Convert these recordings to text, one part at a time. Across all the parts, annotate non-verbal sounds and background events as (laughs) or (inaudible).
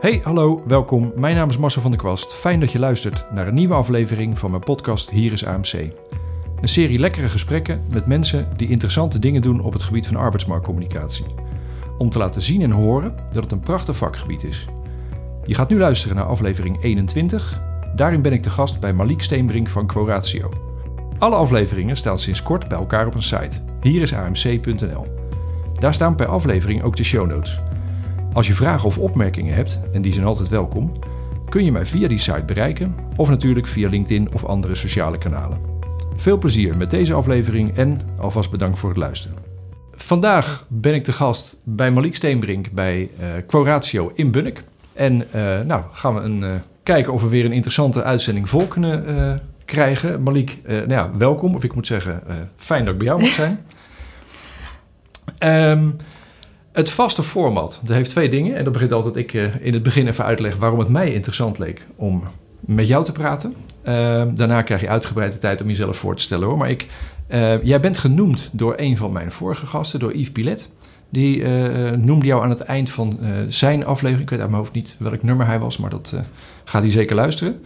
Hey, hallo, welkom. Mijn naam is Marcel van der Kwast. Fijn dat je luistert naar een nieuwe aflevering van mijn podcast Hier is AMC. Een serie lekkere gesprekken met mensen die interessante dingen doen op het gebied van arbeidsmarktcommunicatie. Om te laten zien en horen dat het een prachtig vakgebied is. Je gaat nu luisteren naar aflevering 21. Daarin ben ik te gast bij Malik Steenbrink van Quoratio. Alle afleveringen staan sinds kort bij elkaar op een site. Hier is amc.nl. Daar staan per aflevering ook de show notes. Als je vragen of opmerkingen hebt, en die zijn altijd welkom, kun je mij via die site bereiken of natuurlijk via LinkedIn of andere sociale kanalen. Veel plezier met deze aflevering en alvast bedankt voor het luisteren. Vandaag ben ik te gast bij Malik Steenbrink bij uh, Quoratio in Bunnik. En uh, nou gaan we een, uh, kijken of we weer een interessante uitzending vol kunnen krijgen. Malik, nou ja, welkom. Of ik moet zeggen, fijn dat ik bij jou mag zijn. um, (laughs) het vaste format, dat heeft twee dingen. En dat begint altijd ik uh, in het begin even uitleggen waarom het mij interessant leek om met jou te praten. Uh, daarna krijg je uitgebreid de tijd om jezelf voor te stellen hoor. Maar ik, uh, jij bent genoemd door een van mijn vorige gasten, door Yves Pilet. Die noemde jou aan het eind van zijn aflevering. Ik weet uit mijn hoofd niet welk nummer hij was, maar dat gaat hij zeker luisteren.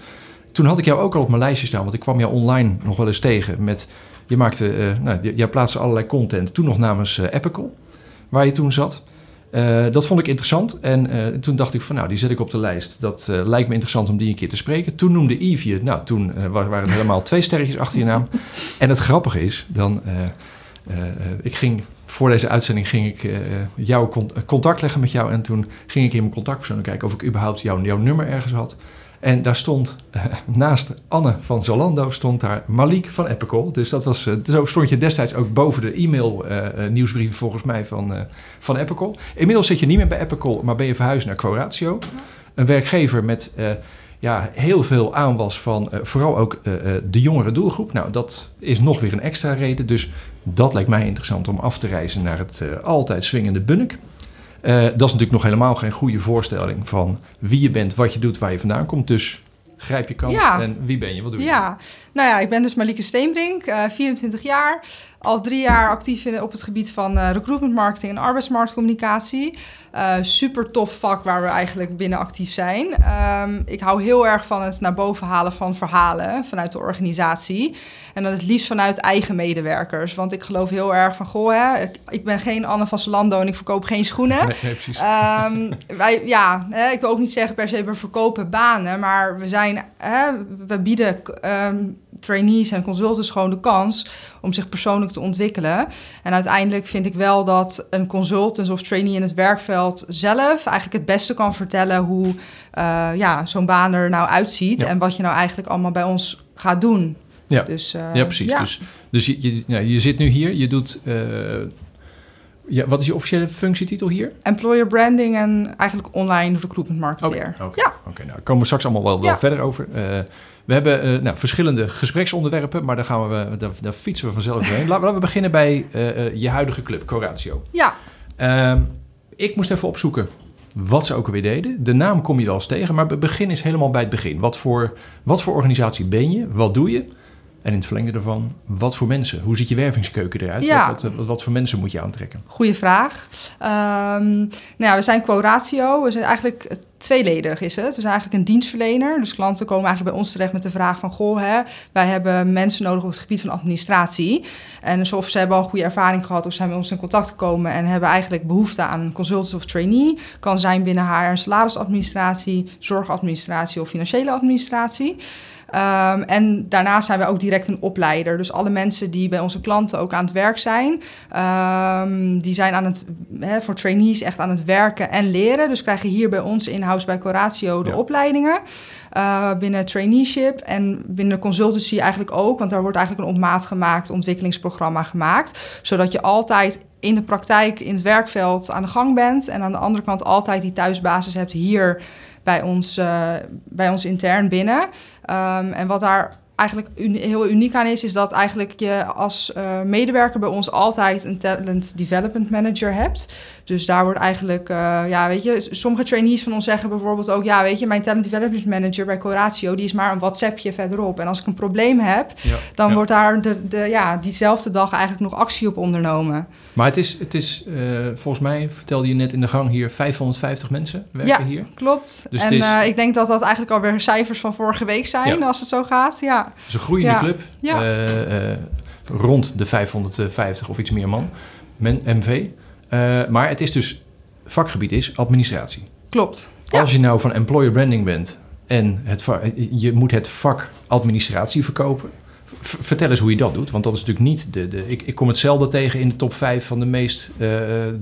Toen had ik jou ook al op mijn lijstje staan, want ik kwam jou online nog wel eens tegen met... Je maakte, nou, jij plaatste allerlei content, toen nog namens Epical waar je toen zat. Uh, dat vond ik interessant en uh, toen dacht ik van nou, die zet ik op de lijst. Dat uh, lijkt me interessant om die een keer te spreken. Toen noemde Yves je, nou toen waren het helemaal twee sterretjes achter je naam. (laughs) En het grappige is, dan, ik ging, voor deze uitzending ging ik jou contact leggen met jou. En toen ging ik in mijn contactpersoon kijken of ik überhaupt jouw, jouw nummer ergens had. En daar stond uh, naast Anne van Zalando stond daar Malik van Epicol. Dus dat was, uh, zo stond je destijds ook boven de e-mail uh, volgens mij van, van Epicol. Inmiddels zit je niet meer bij Epicol, maar ben je verhuisd naar Quoratio. Een werkgever met ja, heel veel aanwas van vooral ook de jongere doelgroep. Nou, dat is nog weer een extra reden. Dus dat lijkt mij interessant om af te reizen naar het altijd swingende Bunnik. Uh, dat is natuurlijk nog helemaal geen goede voorstelling van wie je bent, wat je doet, waar je vandaan komt. Dus grijp je kans ja. en wie ben je, wat doe je? Ja, nou ja, ik ben dus Malike Steenbrink, uh, 24 jaar al drie jaar actief in, op het gebied van uh, recruitment marketing en arbeidsmarktcommunicatie. Uh, super tof vak waar we eigenlijk binnen actief zijn. Um, ik hou heel erg van het naar boven halen van verhalen vanuit de organisatie. En dat het liefst vanuit eigen medewerkers. Want ik geloof heel erg van, goh, hè, ik, ik ben geen Anne van en ik verkoop geen schoenen. Nee, nee precies. Um, wij, ja, hè, ik wil ook niet zeggen per se we verkopen banen, maar we zijn, hè, we bieden um, trainees en consultants gewoon de kans om zich persoonlijk te ontwikkelen. En uiteindelijk vind ik wel dat een consultant of trainee in het werkveld zelf eigenlijk het beste kan vertellen hoe uh, ja, zo'n baan er nou uitziet ja. en wat je nou eigenlijk allemaal bij ons gaat doen. Ja, dus, uh, ja precies. Ja. Dus, dus je, je, ja, je zit nu hier, je doet. Ja, wat is je officiële functietitel hier? Employer branding en eigenlijk online recruitment marketeer. Oké, okay, okay. ja. okay, nou komen we straks allemaal wel, wel ja. verder over. Uh, we hebben uh, nou, verschillende gespreksonderwerpen, maar daar, gaan we, daar, daar fietsen we vanzelf doorheen. Laten we beginnen bij uh, je huidige club, Coratio. Ja. Uh, ik moest even opzoeken wat ze ook alweer deden. De naam kom je wel eens tegen, maar het begin is helemaal bij het begin. Wat voor, wat voor organisatie ben je? Wat doe je? En in het verlengde daarvan, wat voor mensen? Hoe ziet je wervingskeuken eruit? Ja. Wat, wat, wat, voor mensen moet je aantrekken? Goeie vraag. Um, nou ja, we zijn Quoratio. We zijn eigenlijk tweeledig is het. We zijn eigenlijk een dienstverlener. Dus klanten komen eigenlijk bij ons terecht met de vraag van... goh, hè, wij hebben mensen nodig op het gebied van administratie. En dus of ze hebben al een goede ervaring gehad... of zijn bij ons in contact gekomen... en hebben eigenlijk behoefte aan een consultant of trainee. Kan zijn binnen HR en salarisadministratie... zorgadministratie of financiële administratie. Um, en daarnaast zijn we ook direct een opleider. Dus alle mensen die bij onze klanten ook aan het werk zijn, um, die zijn aan het, voor trainees echt aan het werken en leren. Dus krijgen hier bij ons in-house bij Coratio de ja. opleidingen. Uh, binnen traineeship en binnen consultancy eigenlijk ook. Want daar wordt eigenlijk een op maat gemaakt ontwikkelingsprogramma gemaakt. Zodat je altijd in de praktijk, in het werkveld aan de gang bent. En aan de andere kant altijd die thuisbasis hebt hier bij ons, uh, bij ons intern binnen. Um, en wat daar eigenlijk heel uniek aan is, is dat eigenlijk je als eh, medewerker bij ons altijd een talent development manager hebt. Dus daar wordt eigenlijk, eh, ja, weet je, sommige trainees van ons zeggen bijvoorbeeld ook, ja, weet je, mijn talent development manager bij Coratio, die is maar een WhatsAppje verderop. En als ik een probleem heb, Ja, dan ja. wordt daar de, de, ja, diezelfde dag eigenlijk nog actie op ondernomen. Maar het is, het is eh, volgens mij, vertelde je net in de gang hier, 550 mensen werken Ja. hier. Klopt. Dus en is- eh, ik denk dat dat eigenlijk alweer cijfers van vorige week zijn, Ja. als het zo gaat. Ja, Het is een groeiende Ja. club. Ja. Rond de 550 of iets meer man. Men, MV. Eh, maar het is dus, vakgebied is administratie. klopt. Ja. Als je nou van employer branding bent en het je moet het vak administratie verkopen. Vertel eens hoe je dat doet, want dat is natuurlijk niet de. de ik, ik kom het zelden tegen in de top 5 van de meest. eh,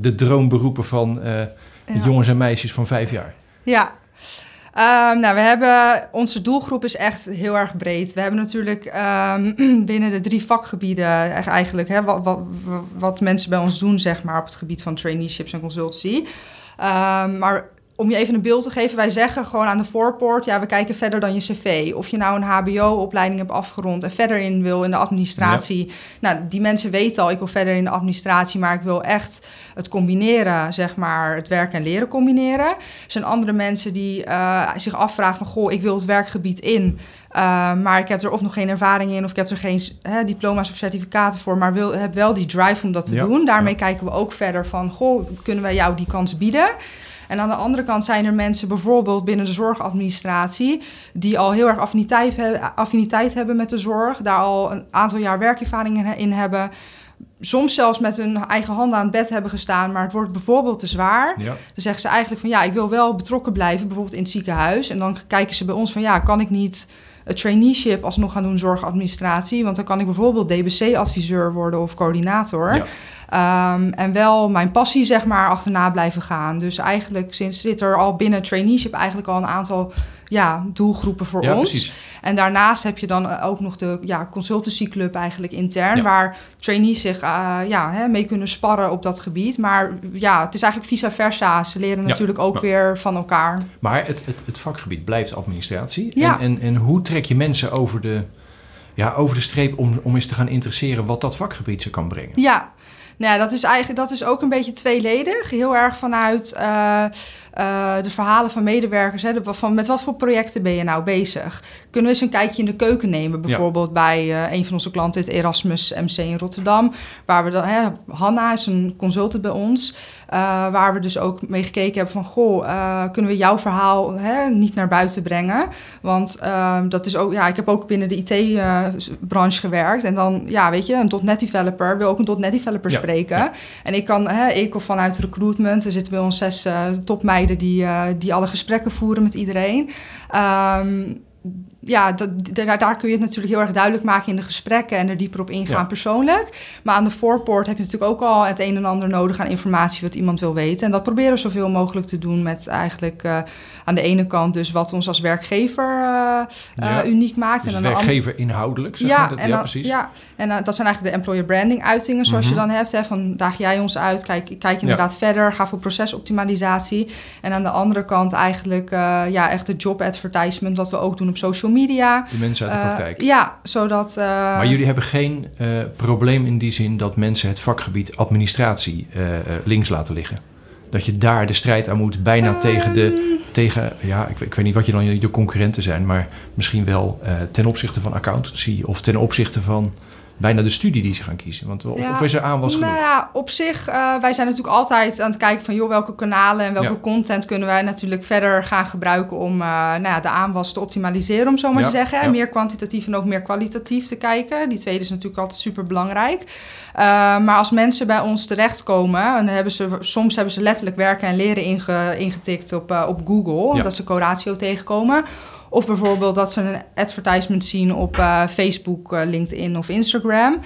de droomberoepen van eh, Ja. jongens en meisjes van vijf jaar. Ja. Ehm, nou, we hebben, onze doelgroep is echt heel erg breed. We hebben natuurlijk ehm, (clears throat) binnen de drie vakgebieden echt eigenlijk hè, wat, wat, wat mensen bij ons doen, zeg maar, op het gebied van traineeships en consultancy. Ehm, maar om je even een beeld te geven, wij zeggen gewoon aan de voorpoort, ja, we kijken verder dan je cv. Of je nou een HBO-opleiding hebt afgerond en verder in wil in de administratie. Nou, die mensen weten al, ik wil verder in de administratie, maar ik wil echt het combineren, zeg maar, het werk en leren combineren. Er zijn andere mensen die eh, zich afvragen van, goh, ik wil het werkgebied in, eh, maar ik heb er of nog geen ervaring in, of ik heb er geen hè, diploma's of certificaten voor, maar wil, heb wel die drive om dat te Ja, doen. Daarmee ja. kijken we ook verder van, goh, kunnen wij jou die kans bieden? En aan de andere kant zijn er mensen, bijvoorbeeld binnen de zorgadministratie, die al heel erg affiniteit, he- affiniteit hebben met de zorg, daar al een aantal jaar werkervaring in, in hebben. Soms zelfs met hun eigen handen aan het bed hebben gestaan, maar het wordt bijvoorbeeld te zwaar. Ja. Dan zeggen ze eigenlijk van ja, ik wil wel betrokken blijven, bijvoorbeeld in het ziekenhuis. En dan kijken ze bij ons van ja, kan ik niet het traineeship alsnog gaan doen zorgadministratie? Want dan kan ik bijvoorbeeld DBC-adviseur worden of coördinator. Ja. Ehm, en wel mijn passie zeg maar achterna blijven gaan. Dus eigenlijk sinds zit er al binnen traineeship eigenlijk al een aantal ja, doelgroepen voor Ja, ons. precies. En daarnaast heb je dan eh, ook nog de ja, consultancy club eigenlijk intern, Ja. waar trainees zich eh, ja, hè, mee kunnen sparren op dat gebied. Maar ja, het is eigenlijk vice versa. Ze leren Ja, natuurlijk ook weer van elkaar. Maar het, het, het vakgebied blijft administratie. Ja. En, en, en hoe trek je mensen over de, ja, over de streep om, om eens te gaan interesseren wat dat vakgebied ze kan brengen? Ja. Nou, ja, dat is eigenlijk dat is ook een beetje tweeledig. Heel erg vanuit eh, eh, de verhalen van medewerkers. Hè, de, van, met wat voor projecten ben je nou bezig? Kunnen we eens een kijkje in de keuken nemen? Bijvoorbeeld bij eh, een van onze klanten, het Erasmus MC in Rotterdam. Waar we dan, hè, Hanna is een consultant bij ons. eh, waar we dus ook mee gekeken hebben van... goh, kunnen we jouw verhaal hè, niet naar buiten brengen? Want ehm, dat is ook... Ja, ik heb ook binnen de IT-branche gewerkt. En dan, ja, weet je, een .NET developer wil ook een .NET developer Ja, spreken. ja. En ik kan, hè, ik of vanuit recruitment... er zitten bij ons zes eh, die, eh, die alle gesprekken voeren met iedereen... Ehm, ja, dat, daar, daar kun je het natuurlijk heel erg duidelijk maken in de gesprekken en er dieper op ingaan Ja. persoonlijk. Maar aan de voorpoort heb je natuurlijk ook al het een en ander nodig aan informatie wat iemand wil weten. En dat proberen we zoveel mogelijk te doen met eigenlijk eh, aan de ene kant dus wat ons als werkgever eh, Ja. eh, uniek maakt. Dus en aan de andere werkgever inhoudelijk, zeg ja, maar. Dat, en ja, dan, precies. Ja, en dat zijn eigenlijk de employer branding uitingen zoals Mhm. je dan hebt. Hè, van daag jij ons uit, kijk, kijk inderdaad verder, ga voor procesoptimalisatie. En aan de andere kant eigenlijk ja, echt de job advertisement, wat we ook doen op social media. De mensen uit de Eh, praktijk. ja, zodat... eh, Maar jullie hebben geen eh, probleem in die zin dat mensen het vakgebied administratie links laten liggen. Dat je daar de strijd aan moet, bijna Ehm. tegen de. Tegen, ja, ik, ik weet niet wat je dan je, je concurrenten zijn, maar misschien wel ten opzichte van accountancy of ten opzichte van bijna de studie die ze gaan kiezen. Want of, Ja. of is er aanwas genoeg? Nou ja, op zich, eh, wij zijn natuurlijk altijd aan het kijken van... joh, welke kanalen en welke Ja. content kunnen wij natuurlijk verder gaan gebruiken... om eh, nou ja, de aanwas te optimaliseren, om zo maar te zeggen. ja. Meer kwantitatief en ook meer kwalitatief te kijken. Die tweede is natuurlijk altijd super belangrijk. maar als mensen bij ons terechtkomen... en dan hebben ze, soms hebben ze letterlijk werken en leren inge- ingetikt op, eh, op Google... Dat ze Coratio tegenkomen... Of bijvoorbeeld dat ze een advertisement zien op eh, Facebook, eh, LinkedIn of Instagram.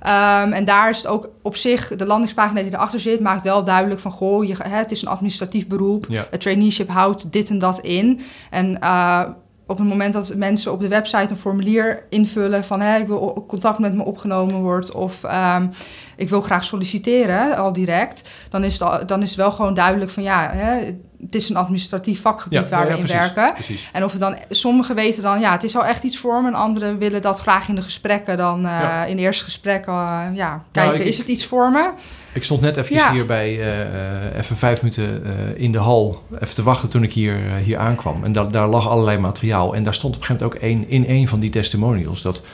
Ehm, en daar is het ook op zich, de landingspagina die erachter zit, maakt wel duidelijk van, goh, je, het is een administratief beroep. Ja. Het traineeship houdt dit en dat in. En eh, op het moment dat mensen op de website een formulier invullen van hè, ik wil contact met me opgenomen wordt of ehm, ik wil graag solliciteren al direct, dan is het, dan is het wel gewoon duidelijk van ja, hè, het is een administratief vakgebied waar we in werken. En of we dan, sommigen weten dan, ja, het is al echt iets voor me. En anderen willen dat graag in de gesprekken dan, uh, in eerste gesprek, uh, ja, kijken, nou, is het iets voor me? Ik stond net even hier bij, uh, even vijf minuten in de hal, even te wachten toen ik hier, hier aankwam. En da daar lag allerlei materiaal. En daar stond op een gegeven moment ook één, in een van die testimonials, dat...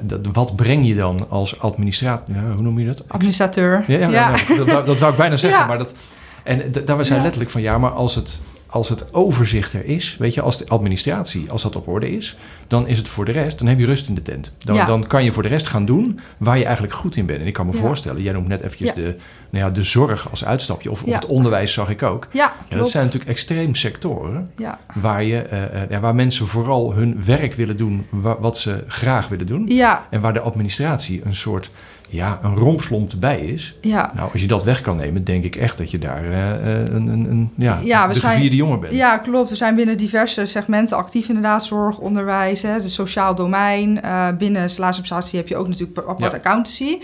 dat, wat breng je dan als administrator? Ja, hoe noem je dat? Administrateur. Ja, ja, ja. Nou, dat, dat, wou ik bijna (laughs) zeggen, maar dat, en daar was hij letterlijk van, ja, maar als het, als het overzicht er is, weet je, als de administratie, als dat op orde is, dan is het voor de rest, dan heb je rust in de tent. Dan, dan kan je voor de rest gaan doen waar je eigenlijk goed in bent. En ik kan me voorstellen, jij noemt net eventjes de, nou ja, de zorg als uitstapje, of, of het onderwijs zag ik ook. Ja, dat zijn natuurlijk extreem sectoren waar, je, uh, uh, waar mensen vooral hun werk willen doen, wat ze graag willen doen. En waar de administratie een soort ja, een rompslomp erbij is. Ja. Nou, als je dat weg kan nemen, denk ik echt dat je daar uh, een, een, een, ja, ja we de gevierde jongen bent. Ja, klopt. We zijn binnen diverse segmenten actief inderdaad. Zorg, onderwijs, hè, het sociaal domein. Uh, binnen salarisopsatie heb je ook natuurlijk apart ja. accountancy.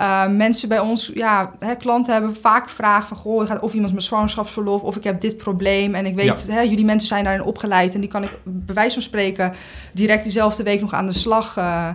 Uh, mensen bij ons, ja, hè, klanten hebben vaak vragen van... goh, gaat of iemand met zwangerschapsverlof of ik heb dit probleem... en ik weet, hè, jullie mensen zijn daarin opgeleid... en die kan ik bij wijze van spreken direct diezelfde week nog aan de slag... Uh,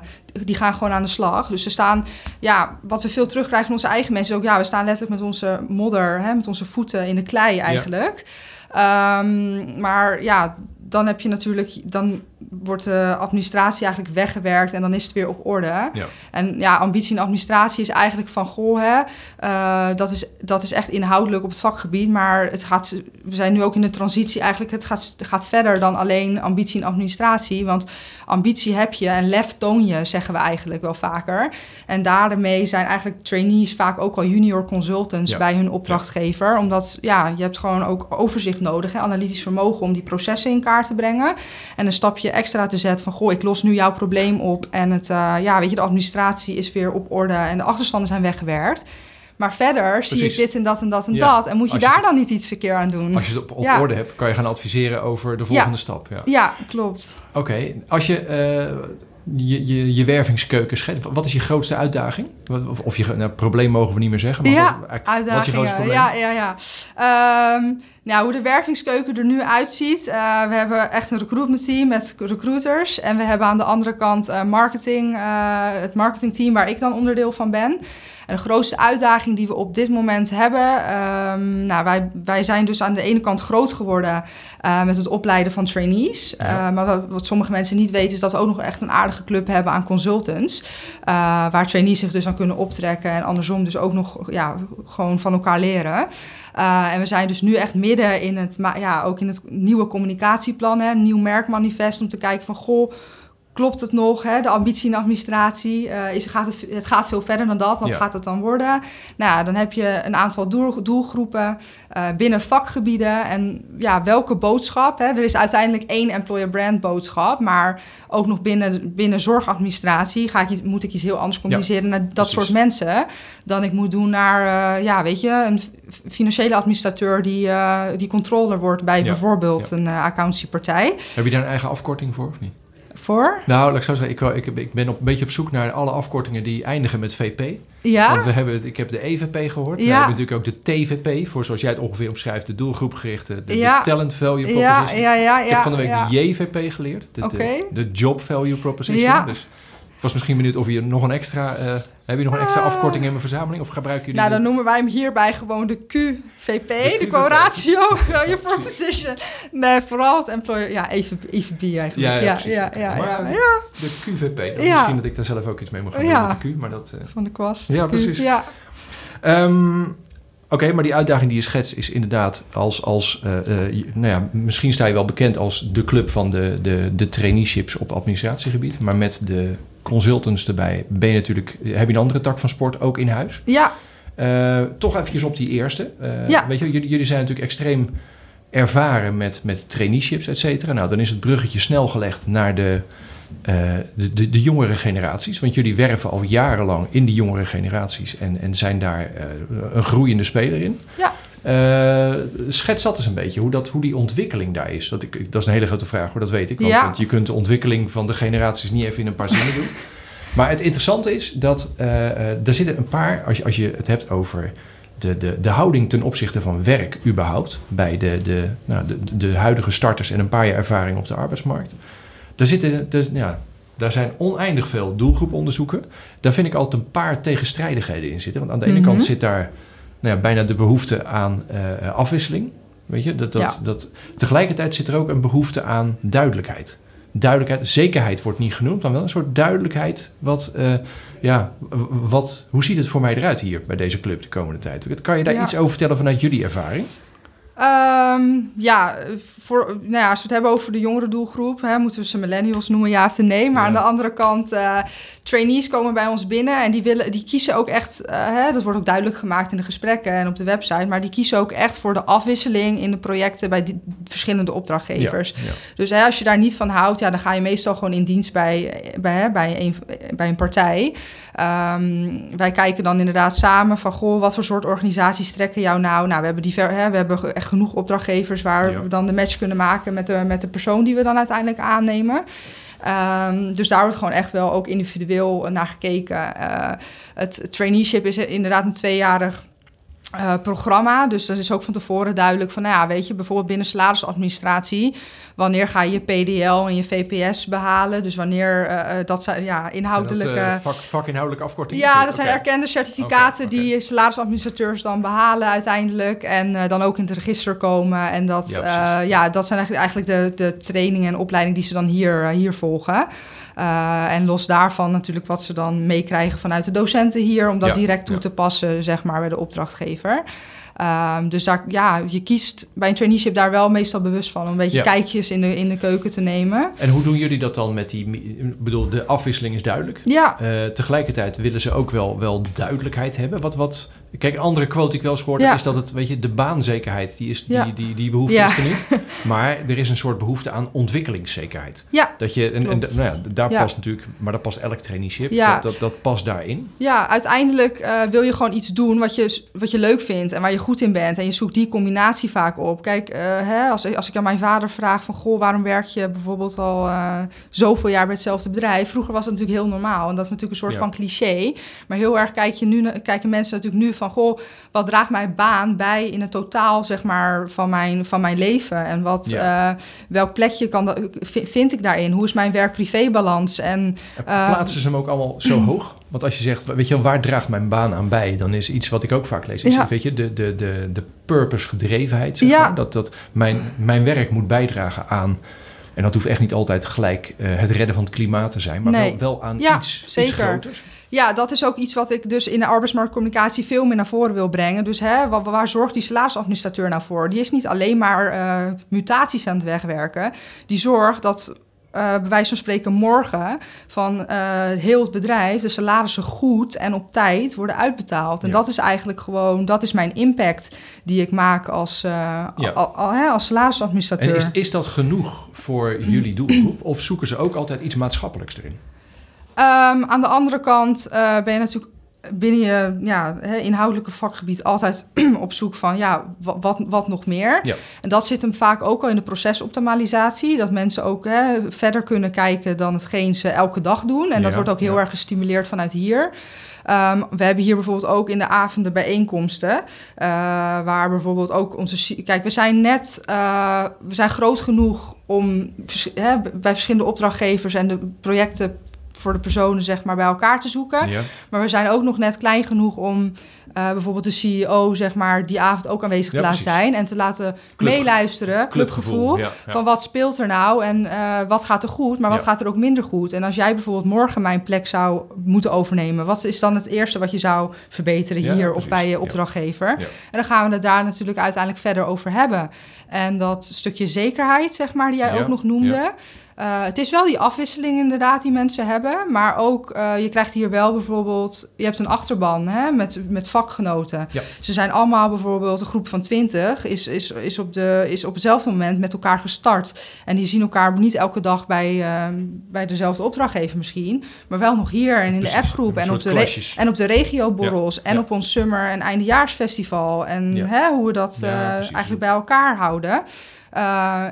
die gaan gewoon aan de slag. Dus ze staan, ja, wat we veel terugkrijgen van onze eigen mensen... ook ja, we staan letterlijk met onze modder, hè, met onze voeten in de klei eigenlijk... Ja. Um, maar ja, dan heb je natuurlijk, dan wordt de administratie eigenlijk weggewerkt en dan is het weer op orde. Ja. En ja, ambitie in administratie is eigenlijk van goh, hè, uh, dat, is, dat is echt inhoudelijk op het vakgebied, maar het gaat, we zijn nu ook in de transitie eigenlijk, het gaat, gaat verder dan alleen ambitie in administratie, want ambitie heb je en lef toon je, zeggen we eigenlijk wel vaker. En daarmee zijn eigenlijk trainees vaak ook al junior consultants bij hun opdrachtgever, omdat ja, je hebt gewoon ook overzicht nodig, hè, analytisch vermogen om die processen in kaart te brengen en een stapje extra te zetten van goh, ik los nu jouw probleem op en het, uh, ja, weet je, de administratie is weer op orde en de achterstanden zijn weggewerkt. Maar verder zie ik dit en dat en dat en dat. En moet je, daar dan niet iets een keer aan doen? Als je het op, op orde hebt, kan je gaan adviseren over de volgende stap. Ja, ja klopt. Oké, als je, uh, je, je, je wervingskeuken wat is je grootste uitdaging? Of, of je nou, probleem mogen we niet meer zeggen, maar ja, wat, uitdagingen. wat is je grootste probleem? Ja, ja, ja. Um, nou, hoe de wervingskeuken er nu uitziet. Uh, we hebben echt een recruitment team met recruiters. En we hebben aan de andere kant uh, marketing, uh, het marketingteam waar ik dan onderdeel van ben. En de grootste uitdaging die we op dit moment hebben. Um, nou, wij, wij zijn dus aan de ene kant groot geworden met het opleiden van trainees. maar wat, wat, sommige mensen niet weten, is dat we ook nog echt een aardige club hebben aan consultants. waar trainees zich dus aan kunnen optrekken. En andersom dus ook nog ja, gewoon van elkaar leren. En we zijn dus nu echt midden in het, ja, ook in het nieuwe communicatieplan, hè, een nieuw merkmanifest, om te kijken van, goh, klopt het nog? Hè? De ambitie in de administratie, uh, is, gaat het, het gaat veel verder dan dat. Wat gaat het dan worden? Nou, dan heb je een aantal doel, doelgroepen uh, binnen vakgebieden. En ja, welke boodschap? Hè? Er is uiteindelijk één employer brand boodschap, maar ook nog binnen, binnen zorgadministratie ga ik, moet ik iets heel anders communiceren naar dat soort mensen dan ik moet doen naar, uh, ja, weet je, een financiële administrateur die, die controller wordt bij bijvoorbeeld een accountancypartij. Heb je daar een eigen afkorting voor of niet? Voor? Nou, laat ik zo zeggen, ik, ik, ik ben op, een beetje op zoek naar alle afkortingen die eindigen met VP. Ja. Want we hebben, ik heb de EVP gehoord. Ja. We hebben natuurlijk ook de TVP, voor zoals jij het ongeveer omschrijft, de doelgroepgerichte, de, de Talent Value Proposition. Ja, ja, ja, ik heb van de week de JVP geleerd, de, de, de, Job Value Proposition. Dus ik was misschien benieuwd of je nog een extra... Uh, heb je nog een extra ah. afkorting in mijn verzameling of gebruiken jullie... Nou, dan noemen wij hem hierbij gewoon de QVP, de, de Quoratio Value (laughs) Proposition. Nee, vooral het employer... Ja, even EVP eigenlijk. Ja, ja, ja, ja, ja, De QVP. Misschien dat ik daar zelf ook iets mee mag gaan doen met de Q, maar dat... Uh... Van de kwast. Ja, precies. Ja. Um, Oké, maar die uitdaging die je schetst is inderdaad als, als uh, uh, nou ja, misschien sta je wel bekend als de club van de, de, de traineeships op administratiegebied, maar met de consultants erbij ben je natuurlijk, heb je een andere tak van sport ook in huis. Ja. Uh, toch eventjes op die eerste. ja. Weet je, jullie, jullie zijn natuurlijk extreem ervaren met, met traineeships, et cetera. Nou, dan is het bruggetje snel gelegd naar de uh, de, de, de, jongere generaties. Want jullie werven al jarenlang in die jongere generaties en, en zijn daar een groeiende speler in. Ja. Uh, schets dat eens een beetje, hoe, dat, hoe die ontwikkeling daar is. Dat, ik, dat is een hele grote vraag, hoor, dat weet ik. Want, Ja. want je kunt de ontwikkeling van de generaties niet even in een paar zinnen doen. (laughs) Maar het interessante is dat eh, eh, er zitten een paar, als je, als je het hebt over de, de, de houding ten opzichte van werk überhaupt, bij de, de, nou, de, de huidige starters en een paar jaar ervaring op de arbeidsmarkt. Daar, zitten, dus, ja, daar zijn oneindig veel doelgroeponderzoeken. Daar vind ik altijd een paar tegenstrijdigheden in zitten. Want aan de ene Mhm. kant zit daar nou ja, bijna de behoefte aan eh, afwisseling. Weet je, dat, dat, Ja. dat, tegelijkertijd zit er ook een behoefte aan duidelijkheid. Duidelijkheid, zekerheid wordt niet genoemd, maar wel een soort duidelijkheid. Wat, eh, ja, wat, hoe ziet het voor mij eruit hier bij deze club de komende tijd? Kan je daar Ja. iets over vertellen vanuit jullie ervaring? Ehm, ja, voor, nou ja, als we het hebben over de jongere doelgroep, hè, moeten we ze millennials noemen, ja of nee. Maar Ja. aan de andere kant, eh, trainees komen bij ons binnen en die, willen, die kiezen ook echt, eh, hè, dat wordt ook duidelijk gemaakt in de gesprekken en op de website, maar die kiezen ook echt voor de afwisseling in de projecten bij die verschillende opdrachtgevers. Ja. Dus hè, als je daar niet van houdt, ja, dan ga je meestal gewoon in dienst bij, bij, hè, bij, een, bij een partij. Ehm, wij kijken dan inderdaad samen van, goh, wat voor soort organisaties trekken jou nou? Nou, we hebben, diver, hè, we hebben echt genoeg opdrachtgevers waar Ja. we dan de match kunnen maken met de, met de persoon die we dan uiteindelijk aannemen. Ehm, dus daar wordt gewoon echt wel ook individueel naar gekeken. Eh, het traineeship is inderdaad een tweejarig eh, programma. Dus dat is ook van tevoren duidelijk van, nou ja, weet je, bijvoorbeeld binnen salarisadministratie, wanneer ga je je PDL en je VPS behalen? Dus wanneer eh, eh, dat zijn ja inhoudelijke. Zijn dat, vak, vakinhoudelijke afkortingen? Ja, dat zijn erkende certificaten die salarisadministrateurs dan behalen uiteindelijk. En dan ook in het register komen. En dat, Ja, ja, dat zijn eigenlijk, eigenlijk de, de trainingen en opleidingen die ze dan hier, hier volgen. Eh, en los daarvan natuurlijk wat ze dan meekrijgen vanuit de docenten hier... om dat Ja, direct toe ja. te passen, zeg maar, bij de opdrachtgever. Ehm, dus daar, ja, je kiest bij een traineeship daar wel meestal bewust van... om een beetje Ja. kijkjes in de, in de keuken te nemen. En hoe doen jullie dat dan met die... Ik bedoel, de afwisseling is duidelijk. Ja, Eh, tegelijkertijd willen ze ook wel, wel duidelijkheid hebben. Wat, wat, kijk, een andere quote die ik wel eens. Ja. is dat het, weet je, de baanzekerheid, die, is, Ja. die, die, die behoefte Ja. is er niet. (laughs) Maar er is een soort behoefte aan ontwikkelingszekerheid. ja, Dat je, en, en nou ja, daar past natuurlijk... Maar dat past elk traineeship. Ja. Dat, dat, dat past daarin. Ja, uiteindelijk eh, wil je gewoon iets doen wat je, wat je leuk vindt en waar je goed in bent. En je zoekt die combinatie vaak op. Kijk, eh, hè, als, als ik aan mijn vader vraag van... Goh, waarom werk je bijvoorbeeld al eh, zoveel jaar bij hetzelfde bedrijf? Vroeger was dat natuurlijk heel normaal. En dat is natuurlijk een soort van cliché. Maar heel erg kijk je nu, kijken mensen natuurlijk nu van... Goh, wat draagt mijn baan bij in het totaal zeg maar, van, mijn, van mijn leven? En wat, Ja. eh, welk plekje kan dat, vi- vind ik daarin? Hoe is mijn werk-privé-balans? En En Eh, plaatsen ze hem ook allemaal zo (clears throat) hoog? Want als je zegt, weet je, waar draagt mijn baan aan bij? Dan is iets wat ik ook vaak lees. Is, Ja. Weet je, de, de, de, de purpose gedrevenheid. Zeg Ja. maar. Dat, dat mijn, mijn werk moet bijdragen aan... En dat hoeft echt niet altijd gelijk eh, het redden van het klimaat te zijn. Maar Nee. wel, wel aan Ja, iets, iets zeker. groters. Ja, dat is ook iets wat ik dus in de arbeidsmarktcommunicatie veel meer naar voren wil brengen. Dus hè, waar, waar zorgt die salarisadministrateur nou voor? Die is niet alleen maar eh, mutaties aan het wegwerken. Die zorgt dat, eh bij wijze van spreken, morgen van eh, heel het bedrijf de salarissen goed en op tijd worden uitbetaald. En Ja. dat is eigenlijk gewoon, dat is mijn impact die ik maak als, Ja. al, al- hè, als salarisadministrateur. En is, is dat genoeg voor jullie doelgroep? Of zoeken ze ook altijd iets maatschappelijks erin? Ehm, aan de andere kant eh, ben je natuurlijk binnen je ja, hè, inhoudelijke vakgebied altijd (clears throat) op zoek van ja, wa- wat, wat nog meer. Ja. En dat zit hem vaak ook al in de procesoptimalisatie. Dat mensen ook hè, verder kunnen kijken dan hetgeen ze elke dag doen. En dat wordt ook heel ja. erg gestimuleerd vanuit hier. Ehm, we hebben hier bijvoorbeeld ook in de avonden bijeenkomsten. eh, waar bijvoorbeeld ook onze. Kijk, we zijn net. eh, we zijn groot genoeg om hè, bij verschillende opdrachtgevers en de projecten voor de personen zeg maar bij elkaar te zoeken. Ja. Maar we zijn ook nog net klein genoeg om eh, bijvoorbeeld de CEO zeg maar die avond ook aanwezig te laten precies. zijn en te laten Club- meeluisteren, clubgevoel. Van wat speelt er nou en eh, wat gaat er goed, maar wat gaat er ook minder goed? En als jij bijvoorbeeld morgen mijn plek zou moeten overnemen, wat is dan het eerste wat je zou verbeteren hier of bij je opdrachtgever? En dan gaan we het daar natuurlijk uiteindelijk verder over hebben. En dat stukje zekerheid, zeg maar, die jij ook nog noemde. Uh, het is wel die afwisseling inderdaad die mensen hebben. Maar ook, uh, je krijgt hier wel bijvoorbeeld... Je hebt een achterban hè, met, met vakgenoten. Ja. Ze zijn allemaal bijvoorbeeld, een groep van twintig... Is, is, is, op de, is op hetzelfde moment met elkaar gestart. En die zien elkaar niet elke dag bij, uh, bij dezelfde opdrachtgever misschien... maar wel nog hier en in Precies, de appgroep... En op, de en op de regioborrels... Ja, en ja. op ons summer- en eindejaarsfestival. En hè, hoe we dat eh, eigenlijk bij elkaar houden... Uh,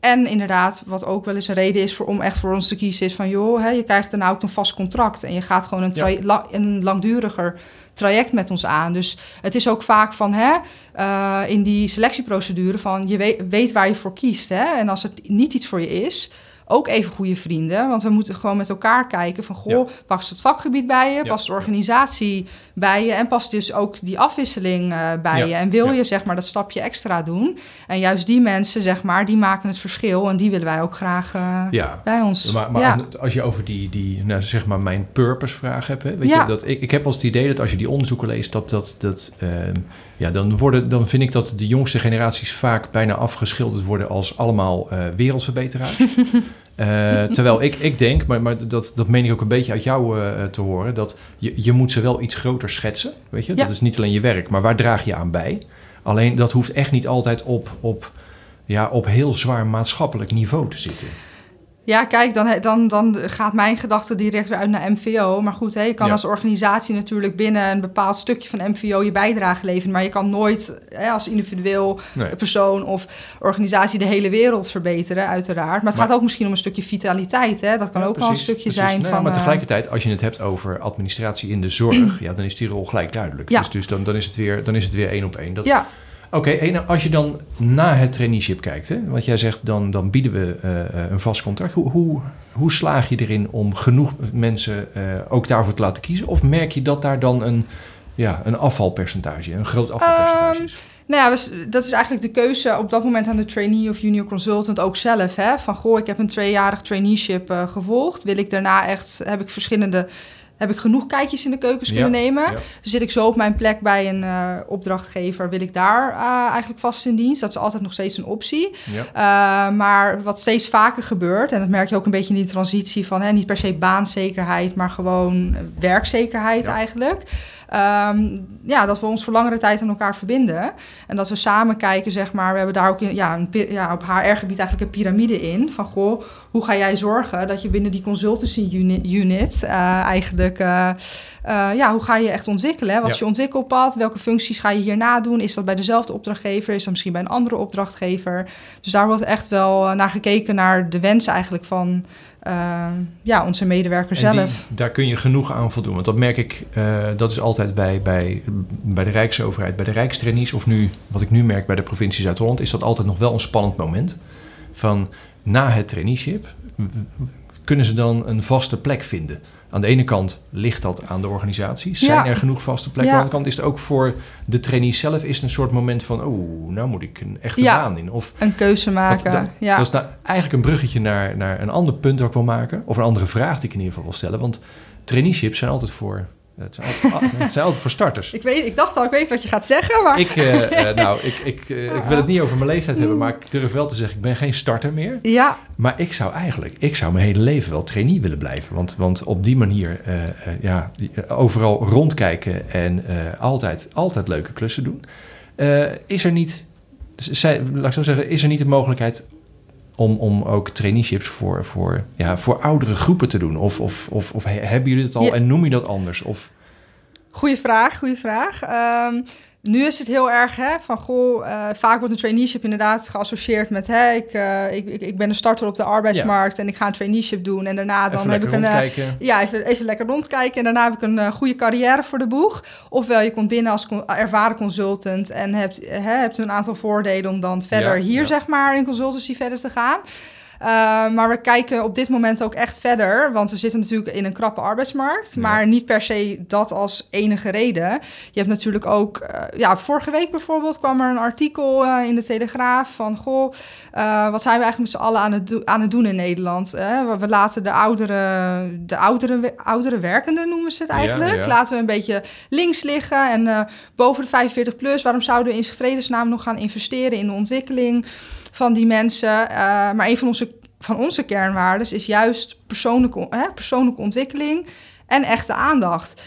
en inderdaad, wat ook wel eens een reden is voor, om echt voor ons te kiezen, is van joh, hè, je krijgt daarna ook een vast contract en je gaat gewoon een, la- een langduriger traject met ons aan. Dus het is ook vaak van hè, uh, in die selectieprocedure van je weet, weet waar je voor kiest. Hè? En als het niet iets voor je is, ook even goede vrienden. Want we moeten gewoon met elkaar kijken van... goh, Ja. past het vakgebied bij je? Past de organisatie bij je? En past dus ook die afwisseling eh, bij je? En wil je zeg maar dat stapje extra doen? En juist die mensen zeg maar, die maken het verschil. En die willen wij ook graag eh, bij ons. Maar, maar als je over die, die nou, zeg maar mijn purpose vraag hebt, hè, weet je, dat ik, ik heb als het idee dat als je die onderzoeken leest, dat dat, dat ehm, ja, dan worden, dan vind ik dat de jongste generaties vaak bijna afgeschilderd worden als allemaal eh wereldverbeteraars. (laughs) Eh, terwijl ik, ik denk, maar, maar dat, dat meen ik ook een beetje uit jou eh, te horen, dat je, je moet ze wel iets groter schetsen, weet je. Ja. Dat is niet alleen je werk, maar waar draag je aan bij? Alleen dat hoeft echt niet altijd op, op, ja, op heel zwaar maatschappelijk niveau te zitten. Ja, kijk, dan, dan, dan gaat mijn gedachte direct weer uit naar MVO. Maar goed, hè, je kan Ja. als organisatie natuurlijk binnen een bepaald stukje van MVO je bijdrage leveren. Maar je kan nooit hè, als individueel Nee. persoon of organisatie de hele wereld verbeteren, uiteraard. Maar het Maar- gaat ook misschien om een stukje vitaliteit. Hè? Dat kan Ja, ook wel een stukje precies. zijn van... maar eh, tegelijkertijd, als je het hebt over administratie in de zorg, (clears throat) ja, dan is die rol gelijk duidelijk. Ja. Dus, dus dan, dan, is het weer, dan is het weer één op één. Dat, ja, Oké, nou, als je dan na het traineeship kijkt, hè, wat jij zegt, dan, dan bieden we eh, eh, een vast contract. Hoe, hoe, slaag je erin om genoeg mensen eh, ook daarvoor te laten kiezen? Of merk je dat daar dan een, ja, een afvalpercentage, een groot afvalpercentage Ehm, is? Nou ja, dat is eigenlijk de keuze op dat moment aan de trainee of junior consultant ook zelf. Hè? Van goh, ik heb een tweejarig traineeship gevolgd. Wil ik daarna echt, heb ik verschillende, heb ik genoeg kijkjes in de keukens Ja, kunnen nemen? ja. Zit ik zo op mijn plek bij een eh, opdrachtgever, wil ik daar eh, eigenlijk vast in dienst? Dat is altijd nog steeds een optie. Ja. Uh, maar wat steeds vaker gebeurt, en dat merk je ook een beetje in die transitie van hè, niet per se baanzekerheid, maar gewoon werkzekerheid eigenlijk. Um, ja, dat we ons voor langere tijd aan elkaar verbinden. En dat we samen kijken, zeg maar. We hebben daar ook in, ja, een, ja, op HR-gebied eigenlijk een piramide in. Van goh, hoe ga jij zorgen dat je binnen die consultancy unit, unit eigenlijk. Uh, uh, ja, hoe ga je echt ontwikkelen? Hè? Wat is je ontwikkelpad? Welke functies ga je hierna doen? Is dat bij dezelfde opdrachtgever? Is dat misschien bij een andere opdrachtgever? Dus daar wordt echt wel eh, naar gekeken, naar de wensen eigenlijk van uh, ja, onze medewerker En die- zelf. daar kun je genoeg aan voldoen. Want dat merk ik, eh, dat is altijd bij, bij, bij de Rijksoverheid, bij de Rijkstrainees... of nu, wat ik nu merk bij de provincie Zuid-Holland... is dat altijd nog wel een spannend moment. Van na het traineeship kunnen ze dan een vaste plek vinden. Aan de ene kant ligt dat aan de organisatie. Zijn Ja. er genoeg vaste plekken? Ja. Aan de andere kant is het ook voor de trainees zelf... is een soort moment van, oh, nou moet ik een echte Ja. baan in. Of Een keuze maken. dat, ja. dat is nou eigenlijk een bruggetje naar, naar een ander punt dat ik wil maken. Of een andere vraag die ik in ieder geval wil stellen. Want traineeships zijn altijd voor, het zijn altijd, het zijn altijd voor starters. ik, weet, ik dacht al, ik weet wat je gaat zeggen, maar... Ik, eh, eh, (laughs) nou, ik, ik, eh, ik wil het niet over mijn leeftijd hebben, maar ik durf wel te zeggen, ik ben geen starter meer. Ja, Maar ik zou eigenlijk, ik zou mijn hele leven wel trainee willen blijven. Want, want op die manier, eh, eh, ja, eh, overal rondkijken en eh, altijd, altijd leuke klussen doen. Eh, is er niet, zij, laat ik zo zeggen, is er niet de mogelijkheid om, om ook traineeships voor, voor, ja, voor oudere groepen te doen? Of, of, of, of he- hebben jullie het al Ja. en noem je dat anders? Of, Goeie vraag, goede vraag. Ehm, nu is het heel erg hè, van, goh, eh, vaak wordt een traineeship inderdaad geassocieerd met, hè, ik, eh, ik, ik, ik ben een starter op de arbeidsmarkt en ik ga een traineeship doen en daarna dan even heb ik een, eh, ja, even, even lekker rondkijken en daarna heb ik een goede carrière voor de boeg. Ofwel je komt binnen als con- ervaren consultant en hebt, hè, hebt een aantal voordelen om dan verder Ja, hier ja. zeg maar in consultancy verder te gaan. Uh, maar we kijken op dit moment ook echt verder, want we zitten natuurlijk in een krappe arbeidsmarkt, Ja. maar niet per se dat als enige reden. Je hebt natuurlijk ook, uh, ja, vorige week bijvoorbeeld kwam er een artikel uh, in de Telegraaf van, goh, wat zijn we eigenlijk met z'n allen aan het, aan het doen in Nederland? we, we laten de oudere, de oudere, oudere werkenden noemen ze het eigenlijk, Ja, ja. laten we een beetje links liggen en boven de 45 plus, waarom zouden we in vredesnaam nog gaan investeren in de ontwikkeling? Van die mensen. Uh, maar een van onze van onze kernwaarden is juist persoonlijke, hè, persoonlijke ontwikkeling en echte aandacht.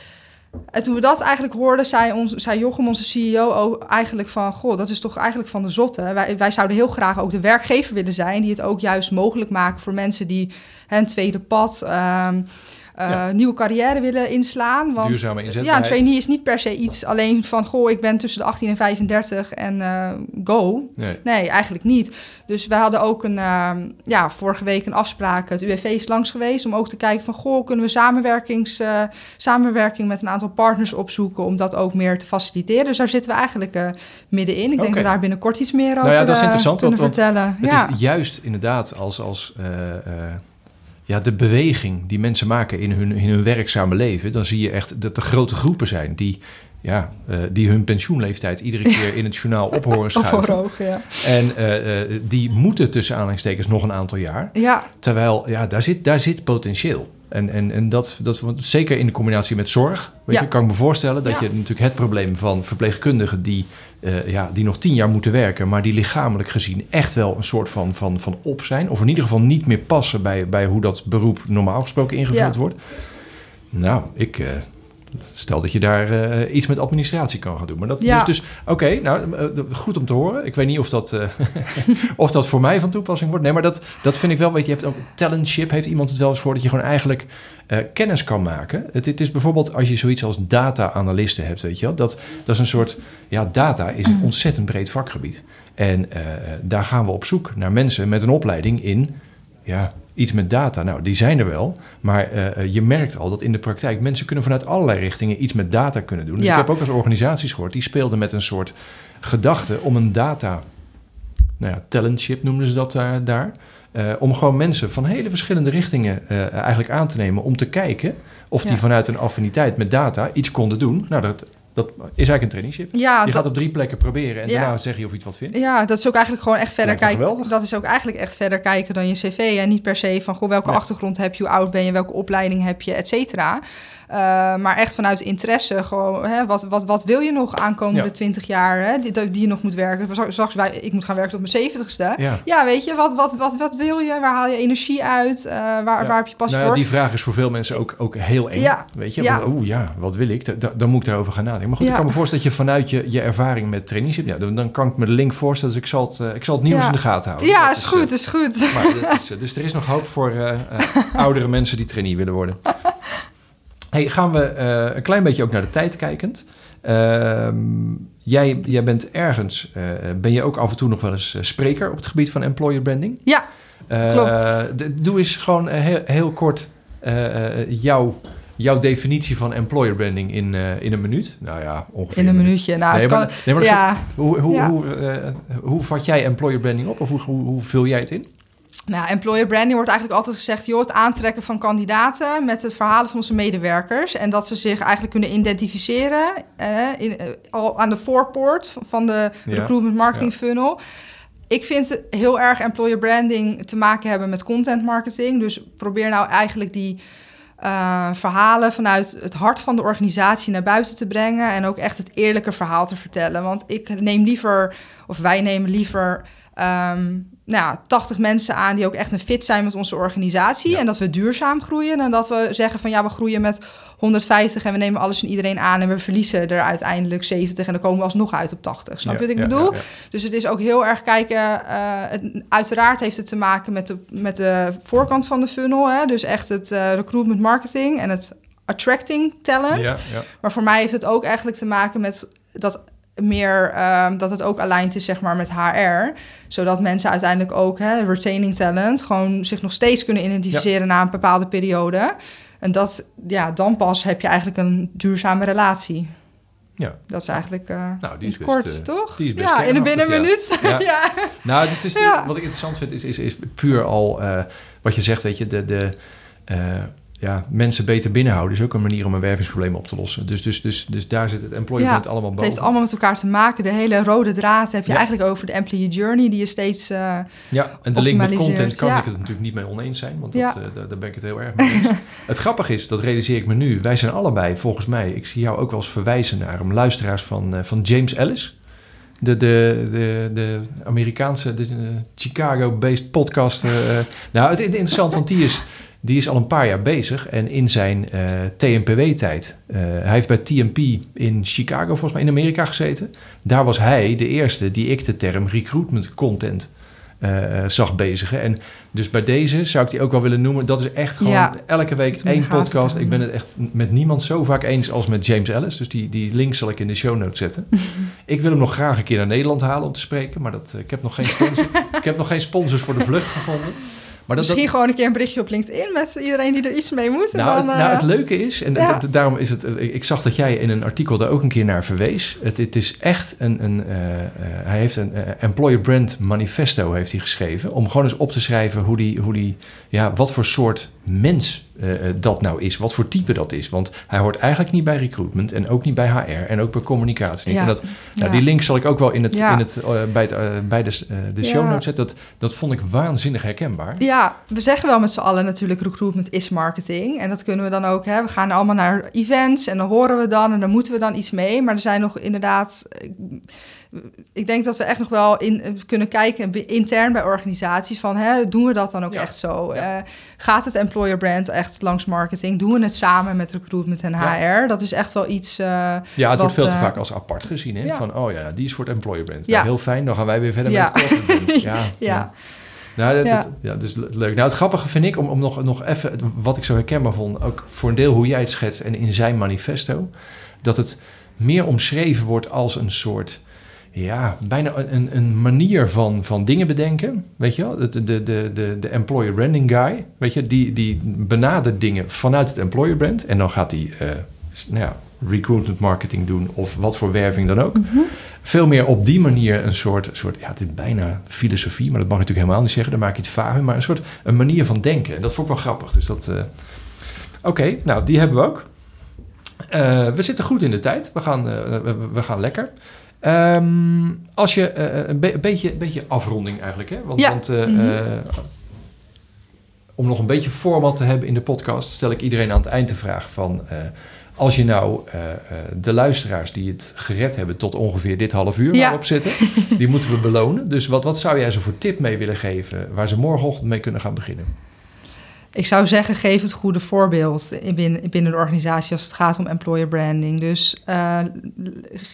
En toen we dat eigenlijk hoorden, zei, ons, zei Jochem, onze CEO, eigenlijk van... Goh, dat is toch eigenlijk van de zotte. Wij, wij zouden heel graag ook de werkgever willen zijn... die het ook juist mogelijk maken voor mensen die een tweede pad... Ehm, uh, nieuwe carrière willen inslaan. Want, Duurzame inzetbaarheid. Ja, een trainee is niet per se iets alleen van... goh, ik ben tussen de 18 en 35 en uh, go. Nee. nee. eigenlijk niet. Dus we hadden ook een, uh, ja, vorige week een afspraak... het UWV is langs geweest om ook te kijken van... goh, kunnen we samenwerkings, samenwerking met een aantal partners opzoeken... om dat ook meer te faciliteren. Dus daar zitten we eigenlijk middenin. Ik denk dat we daar binnenkort iets meer over nou ja, dat is interessant, want, vertellen. het ja. is juist inderdaad als... als ja, de beweging die mensen maken in hun, in hun werkzame leven, dan zie je echt dat er grote groepen zijn die, ja, uh, die hun pensioenleeftijd iedere keer in het journaal (laughs) op horen schuiven. Ja. En uh, die moeten tussen aanhalingstekens nog een aantal jaar. Ja. Terwijl, ja, daar zit, daar zit potentieel. En, en, en dat, dat, zeker in de combinatie met zorg, weet je, kan ik me voorstellen dat je natuurlijk het probleem van verpleegkundigen die, uh, ja, die nog tien jaar moeten werken, maar die lichamelijk gezien echt wel een soort van, van, van op zijn. Of in ieder geval niet meer passen bij, bij hoe dat beroep normaal gesproken ingevuld wordt. Nou, ik, uh, Stel dat je daar uh, iets met administratie kan gaan doen. Maar dat ja. is dus, oké, nou, uh, goed om te horen. Ik weet niet of dat, uh, (laughs) of dat voor mij van toepassing wordt. Nee, maar dat, dat vind ik wel, weet je, je hebt ook talentship, heeft iemand het wel eens gehoord, dat je gewoon eigenlijk kennis kan maken. Het, het, is bijvoorbeeld als je zoiets als data-analisten hebt, weet je wel. Dat, dat is een soort, ja, data is een mm. ontzettend breed vakgebied. En daar gaan we op zoek naar mensen met een opleiding in, ja, iets met data. Nou, die zijn er wel. Maar uh, je merkt al dat in de praktijk mensen kunnen vanuit allerlei richtingen iets met data kunnen doen. Dus ik heb ook als organisaties gehoord, die speelden met een soort gedachte om een data, nou ja, talentship noemden ze dat uh, daar. Uh, om gewoon mensen van hele verschillende richtingen eigenlijk aan te nemen om te kijken of die vanuit een affiniteit met data iets konden doen. Nou, dat dat is eigenlijk een traineeship. Ja, je gaat op drie plekken proberen en daarna zeg je of je iets wat vindt. Ja, dat is ook eigenlijk gewoon echt verder kijken. Dat is ook eigenlijk echt verder kijken dan je cv. En niet per se van goh, welke achtergrond heb je, hoe oud ben je, welke opleiding heb je, et cetera. Uh, maar echt vanuit interesse, gewoon, hè, wat, wat, wat wil je nog aankomende twintig jaar hè, die, die je nog moet werken? Straks, wij, ik moet gaan werken tot mijn zeventigste. Ja. ja, weet je, wat, wat, wat, wat wil je? Waar haal je energie uit? Uh, waar, waar heb je pas nou, voor? Die vraag is voor veel mensen ook, ook heel eng. Weet je, oeh ja, wat wil ik? Da, dan moet ik daarover gaan nadenken. Maar goed, ik kan me voorstellen dat je vanuit je, je ervaring met traineeship, ja, dan, dan kan ik me de link voorstellen. Dus ik zal het, uh, ik zal het nieuws in de gaten houden. Ja, is, is goed, is goed. Maar is, dus er is nog hoop voor (laughs) oudere mensen die trainee willen worden. Hey, gaan we uh, een klein beetje ook naar de tijd kijkend. Uh, jij, jij bent ergens, uh, ben je ook af en toe nog wel eens spreker op het gebied van employer branding? Ja, klopt. doe eens gewoon heel, heel kort jouw jouw definitie van employer branding in, uh, in een minuut? Nou ja, ongeveer. In een minuutje. Nou, nee, maar, nee, maar ja. hoe, hoe, ja. hoe, uh, hoe vat jij employer branding op? Of hoe, hoe, hoe vul jij het in? Nou, employer branding wordt eigenlijk altijd gezegd... joh, het aantrekken van kandidaten met het verhalen van onze medewerkers... en dat ze zich eigenlijk kunnen identificeren eh, in, eh, al aan de voorpoort van de recruitment marketing funnel... Ik vind heel erg employer branding te maken hebben met content marketing. Dus probeer nou eigenlijk die uh, verhalen vanuit het hart van de organisatie naar buiten te brengen. En ook echt het eerlijke verhaal te vertellen. Want ik neem liever, of wij nemen liever. Um, nou ja, 80 mensen aan die ook echt een fit zijn met onze organisatie. En dat we duurzaam groeien. En dat we zeggen van ja, we groeien met 150 en we nemen alles en iedereen aan. En we verliezen er uiteindelijk 70 en dan komen we alsnog uit op 80. Snap je wat ik bedoel? Dus het is ook heel erg kijken. Uh, het, uiteraard heeft het te maken met de, met de voorkant van de funnel. Hè? Dus echt het uh, recruitment marketing en het attracting talent. Maar voor mij heeft het ook eigenlijk te maken met dat meer um, dat het ook aligned is zeg maar met HR, zodat mensen uiteindelijk ook hè, retaining talent gewoon zich nog steeds kunnen identificeren na een bepaalde periode. En dat ja, dan pas heb je eigenlijk een duurzame relatie. Ja. Dat is eigenlijk uh, nou, die is kort, uh, toch? Die is ja, in een binnen minuut. Ja. (laughs) ja. Nou, het is, wat ik interessant vind is, is, is puur al uh, wat je zegt, weet je, de, de ja, mensen beter binnenhouden is ook een manier om een wervingsprobleem op te lossen. Dus, dus, dus, dus daar zit het employment allemaal boven. Het heeft allemaal met elkaar te maken. De hele rode draad heb je eigenlijk over de employee journey, die je steeds uh, Ja, en de link met content kan ik het natuurlijk niet mee oneens zijn, want dat, uh, daar ben ik het heel erg mee eens. (laughs) het grappige is, dat realiseer ik me nu, wij zijn allebei, volgens mij, ik zie jou ook wel eens verwijzen naar hem, luisteraars van, uh, van James Ellis. de, de, de, de Amerikaanse, de, Chicago-based podcast. eh, eh, nou, het, het interessante, want die is, die is al een paar jaar bezig. En in zijn eh, TNPW-tijd, eh, hij heeft bij TMP in Chicago, volgens mij in Amerika gezeten. Daar was hij de eerste die ik de term recruitment content eh, zag bezigen. En dus bij deze zou ik die ook wel willen noemen. Dat is echt gewoon Ja. elke week één podcast. Ik ben het echt met niemand zo vaak eens als met James Ellis. Dus die, die link zal ik in de show notes zetten. (laughs) ik wil hem nog graag een keer naar Nederland halen om te spreken. Maar dat, ik, heb nog geen sponsor, (laughs) ik heb nog geen sponsors voor de vlucht gevonden. Maar dat, Misschien dat, gewoon een keer een berichtje op LinkedIn met iedereen die er iets mee moet. Nou, dan, het, nou, eh, het leuke is, en ja. daarom is het. Ik zag dat jij in een artikel daar ook een keer naar verwees. Het, het is echt een. een eh, eh, hij heeft een Employer Brand Manifesto heeft hij geschreven. Om gewoon eens op te schrijven hoe die. Hoe die ja, wat voor soort mens eh, eh, dat nou is. Wat voor type dat is. Want hij hoort eigenlijk niet bij recruitment. En ook niet bij HR. En ook bij communicatie niet. Ja. En dat, nou, ja. die link zal ik ook wel in het, Ja. in het, eh, bij, het, bij de, de show notes zetten. Dat, dat vond ik waanzinnig herkenbaar. Ja, we zeggen wel met z'n allen natuurlijk recruitment is marketing. En dat kunnen we dan ook. Hè, we gaan allemaal naar events en dan horen we dan en dan moeten we dan iets mee. Maar er zijn nog inderdaad. Ik, denk dat we echt nog wel in kunnen kijken intern bij organisaties van hè, doen we dat dan ook Ja. echt zo? Ja. Eh, gaat het employer brand echt langs marketing? Doen we het samen met recruitment en HR? Dat is echt wel iets. eh, Ja, het Wat, wordt veel te eh, vaak als apart gezien. Hè? Van, oh ja, nou, die is voor het employer brand. Ja. Nou, heel fijn, dan gaan wij weer verder met het corporate brand. (laughs) Ja, ja. Nou, dat, Ja. dat- ja, dat is le- leuk. Nou, het grappige vind ik, om, om nog, nog even, wat ik zo herkenbaar vond, ook voor een deel hoe jij het schetst en in zijn manifesto, dat het meer omschreven wordt als een soort, ja, bijna een, een- manier van, van dingen bedenken. Weet je wel? De, de, de, de, de employer branding guy, weet je, die, die benadert dingen vanuit het employer brand en dan gaat hij, eh, nou ja, recruitment marketing doen of wat voor werving dan ook. Mhm. Veel meer op die manier een soort, soort ja, het is bijna filosofie, maar dat mag ik natuurlijk helemaal niet zeggen, daar maak je het vaag maar een soort een manier van denken. En dat vond ik wel grappig. Dus dat, eh, oké, nou, die hebben we ook. Eh, we zitten goed in de tijd. We gaan, we, we gaan lekker. Ehm, als je eh, een, be- een beetje, beetje afronding eigenlijk, hè? Want, Ja. want eh, Mhm. eh, om nog een beetje format te hebben in de podcast, stel ik iedereen aan het eind de vraag van. eh, als je nou eh, eh, de luisteraars die het gered hebben tot ongeveer dit half uur Ja. waarop zitten, die moeten we belonen. Dus wat, wat zou jij ze voor tip mee willen geven waar ze morgenochtend mee kunnen gaan beginnen? Ik zou zeggen, geef het goede voorbeeld in binnen, binnen de organisatie als het gaat om employer branding. Dus eh,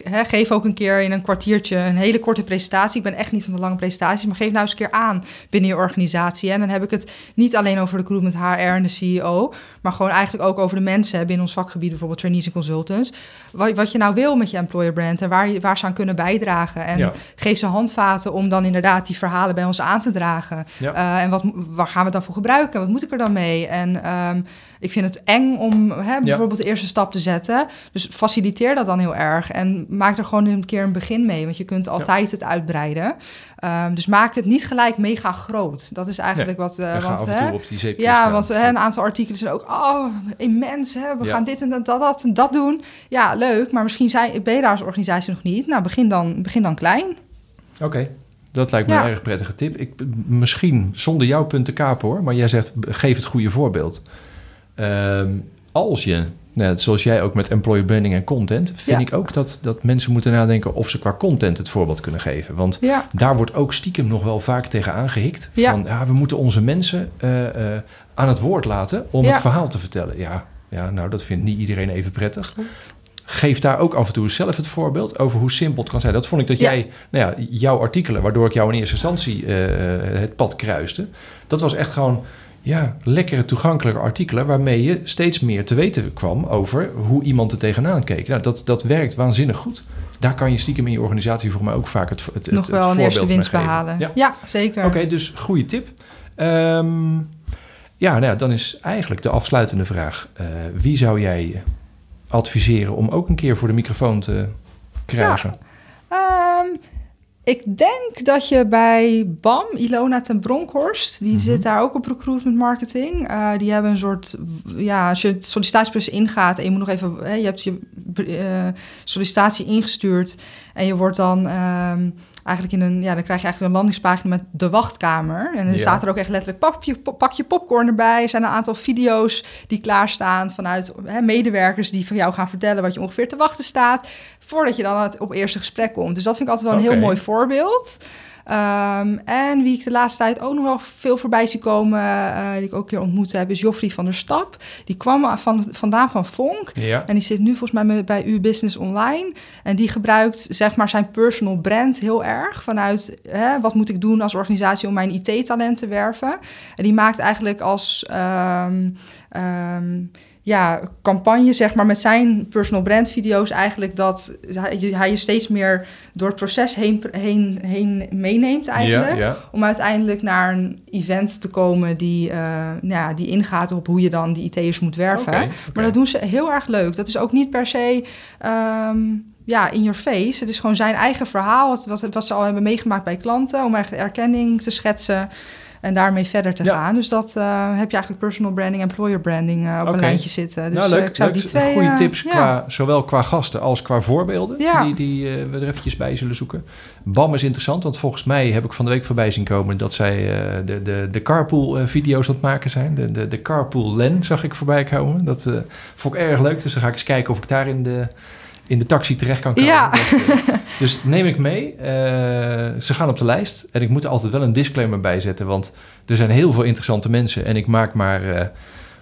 geef ook een keer in een kwartiertje een hele korte presentatie. Ik ben echt niet van de lange presentaties, maar geef nou eens een keer aan binnen je organisatie. En dan heb ik het niet alleen over de recruitment HR en de CEO, maar gewoon eigenlijk ook over de mensen binnen ons vakgebied, bijvoorbeeld trainees en consultants. Wat, wat je nou wil met je employer brand en waar, je, waar ze aan kunnen bijdragen. En Ja. geef ze handvaten om dan inderdaad die verhalen bij ons aan te dragen. Ja. Eh, en wat, waar gaan we het dan voor gebruiken? Wat moet ik er dan mee? En ehm, ik vind het eng om hè, bijvoorbeeld de eerste stap te zetten. Dus faciliteer dat dan heel erg. En maak er gewoon een keer een begin mee. Want je kunt altijd het uitbreiden. Ehm, dus maak het niet gelijk mega groot. Dat is eigenlijk wat... ga want, hè, op die ja, want hè, een aantal artikelen zijn ook oh, immens. Hè? We Ja. gaan dit en dat, dat en dat doen. Ja, leuk. Maar misschien zijn, ben je daar als organisatie nog niet. Nou, begin dan, begin dan klein. Oké, dat lijkt me Ja. een erg prettige tip. Ik, misschien zonder jouw punt te kapen hoor, maar jij zegt geef het goede voorbeeld. Ehm, als je, nou, zoals jij ook met employer branding en content, vind Ja. ik ook dat, dat mensen moeten nadenken of ze qua content het voorbeeld kunnen geven. Want Ja, daar wordt ook stiekem nog wel vaak tegen aangehikt. Van ja, we moeten onze mensen eh, eh, aan het woord laten om het verhaal te vertellen. Ja, ja, nou dat vindt niet iedereen even prettig. Geef daar ook af en toe zelf het voorbeeld over hoe simpel het kan zijn. Dat vond ik dat Ja. jij, nou ja, jouw artikelen, waardoor ik jou in eerste instantie eh, het pad kruiste. Dat was echt gewoon, ja, lekkere toegankelijke artikelen waarmee je steeds meer te weten kwam over hoe iemand er tegenaan keek. Nou, dat, dat werkt waanzinnig goed. Daar kan je stiekem in je organisatie voor mij ook vaak het, het, nog het wel een voorbeeld eerste winst behalen. Ja. Ja, zeker. Oké, dus goede tip. Ehm, ja, nou ja, dan is eigenlijk de afsluitende vraag. eh, wie zou jij adviseren om ook een keer voor de microfoon te krijgen? Ehm, ik denk dat je bij BAM, Ilona ten Bronkhorst, die Mhm. zit daar ook op recruitment marketing. Eh, die hebben een soort, ja, als je het sollicitatieproces ingaat en je moet nog even, hè, je hebt je eh, sollicitatie ingestuurd en je wordt dan ehm, eigenlijk in een, ja, dan krijg je eigenlijk een landingspagina met de wachtkamer. En Ja. staat er ook echt letterlijk pak je, pak je popcorn erbij. Er zijn een aantal video's die klaarstaan vanuit hè, medewerkers die van jou gaan vertellen wat je ongeveer te wachten staat. Voordat je dan het op eerste gesprek komt. Dus dat vind ik altijd wel een heel mooi voorbeeld. Ehm, en wie ik de laatste tijd ook nog wel veel voorbij zie komen, eh, die ik ook een keer ontmoet heb, is Joffrey van der Stap. Die kwam van, vandaan van Vonk. Ja. En die zit nu volgens mij met- bij uw Business Online. En die gebruikt zeg maar zijn personal brand heel erg. Vanuit hè, wat moet ik doen als organisatie om mijn IT-talent te werven. En die maakt eigenlijk als ehm, ehm, ja, campagne zeg maar met zijn personal brand video's eigenlijk dat hij, je- steeds meer door het proces heen, heen, heen meeneemt eigenlijk. Ja, ja. Om uiteindelijk naar een event te komen die, eh, nou ja, die ingaat op hoe je dan die IT'ers moet werven. Maar dat doen ze heel erg leuk. Dat is ook niet per se ehm, ja, in your face. Het is gewoon zijn eigen verhaal, wat, wat, wat ze al hebben meegemaakt bij klanten, om echt erkenning te schetsen en daarmee verder te Ja. gaan. Dus dat eh, heb je eigenlijk personal branding, employer branding eh, op een lijntje zitten. Dus nou, eh, leuk. ik zou leuk. die twee... Goede eh, tips, qua, zowel qua gasten als qua voorbeelden, Ja. die, die eh, we er eventjes bij zullen zoeken. BAM is interessant, want volgens mij heb ik van de week voorbij zien komen dat zij eh, de, de, de carpool-video's aan het maken zijn. De, de, de carpool-len zag ik voorbij komen. Dat eh, vond ik erg leuk, dus dan ga ik eens kijken of ik daar in de, in de taxi terecht kan komen. Ja. Dus neem ik mee. Eh, ze gaan op de lijst. En ik moet er altijd wel een disclaimer bij zetten, want er zijn heel veel interessante mensen. En ik maak maar, eh,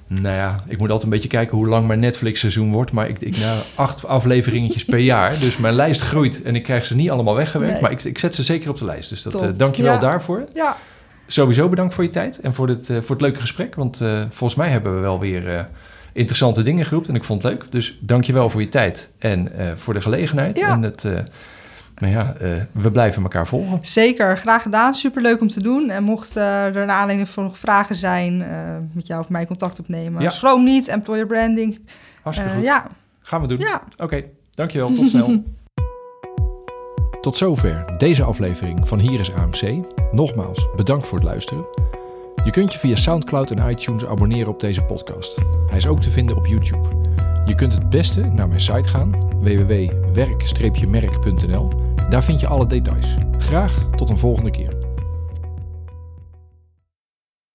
nou ja, ik moet altijd een beetje kijken hoe lang mijn Netflix-seizoen wordt. Maar ik, ik nou, acht afleveringetjes per jaar. Dus mijn lijst groeit en ik krijg ze niet allemaal weggewerkt. Nee. Maar ik, ik zet ze zeker op de lijst. Dus dat, eh, dank je wel Ja. daarvoor. Ja, Sowieso bedankt voor je tijd en voor, dit, voor het leuke gesprek. Want volgens mij hebben we wel weer interessante dingen geroepen. En ik vond het leuk. Dus dank je wel voor je tijd en eh, voor de gelegenheid. Ja. En het, eh, maar ja, eh, we blijven elkaar volgen. zeker. Graag gedaan. Superleuk om te doen. En mocht er naar aanleiding van nog vragen zijn, eh, met jou of mij contact opnemen. Ja. Schroom niet, employer branding. Hartstikke goed. ja, Gaan we doen. ja. Oké, dankjewel. Tot snel. (laughs) Tot zover deze aflevering van Hier is AMC. Nogmaals, bedankt voor het luisteren. Je kunt je via SoundCloud en iTunes abonneren op deze podcast. Hij is ook te vinden op YouTube. Je kunt het beste naar mijn site gaan, www.werk-merk.nl. Daar vind je alle details. Graag tot een volgende keer.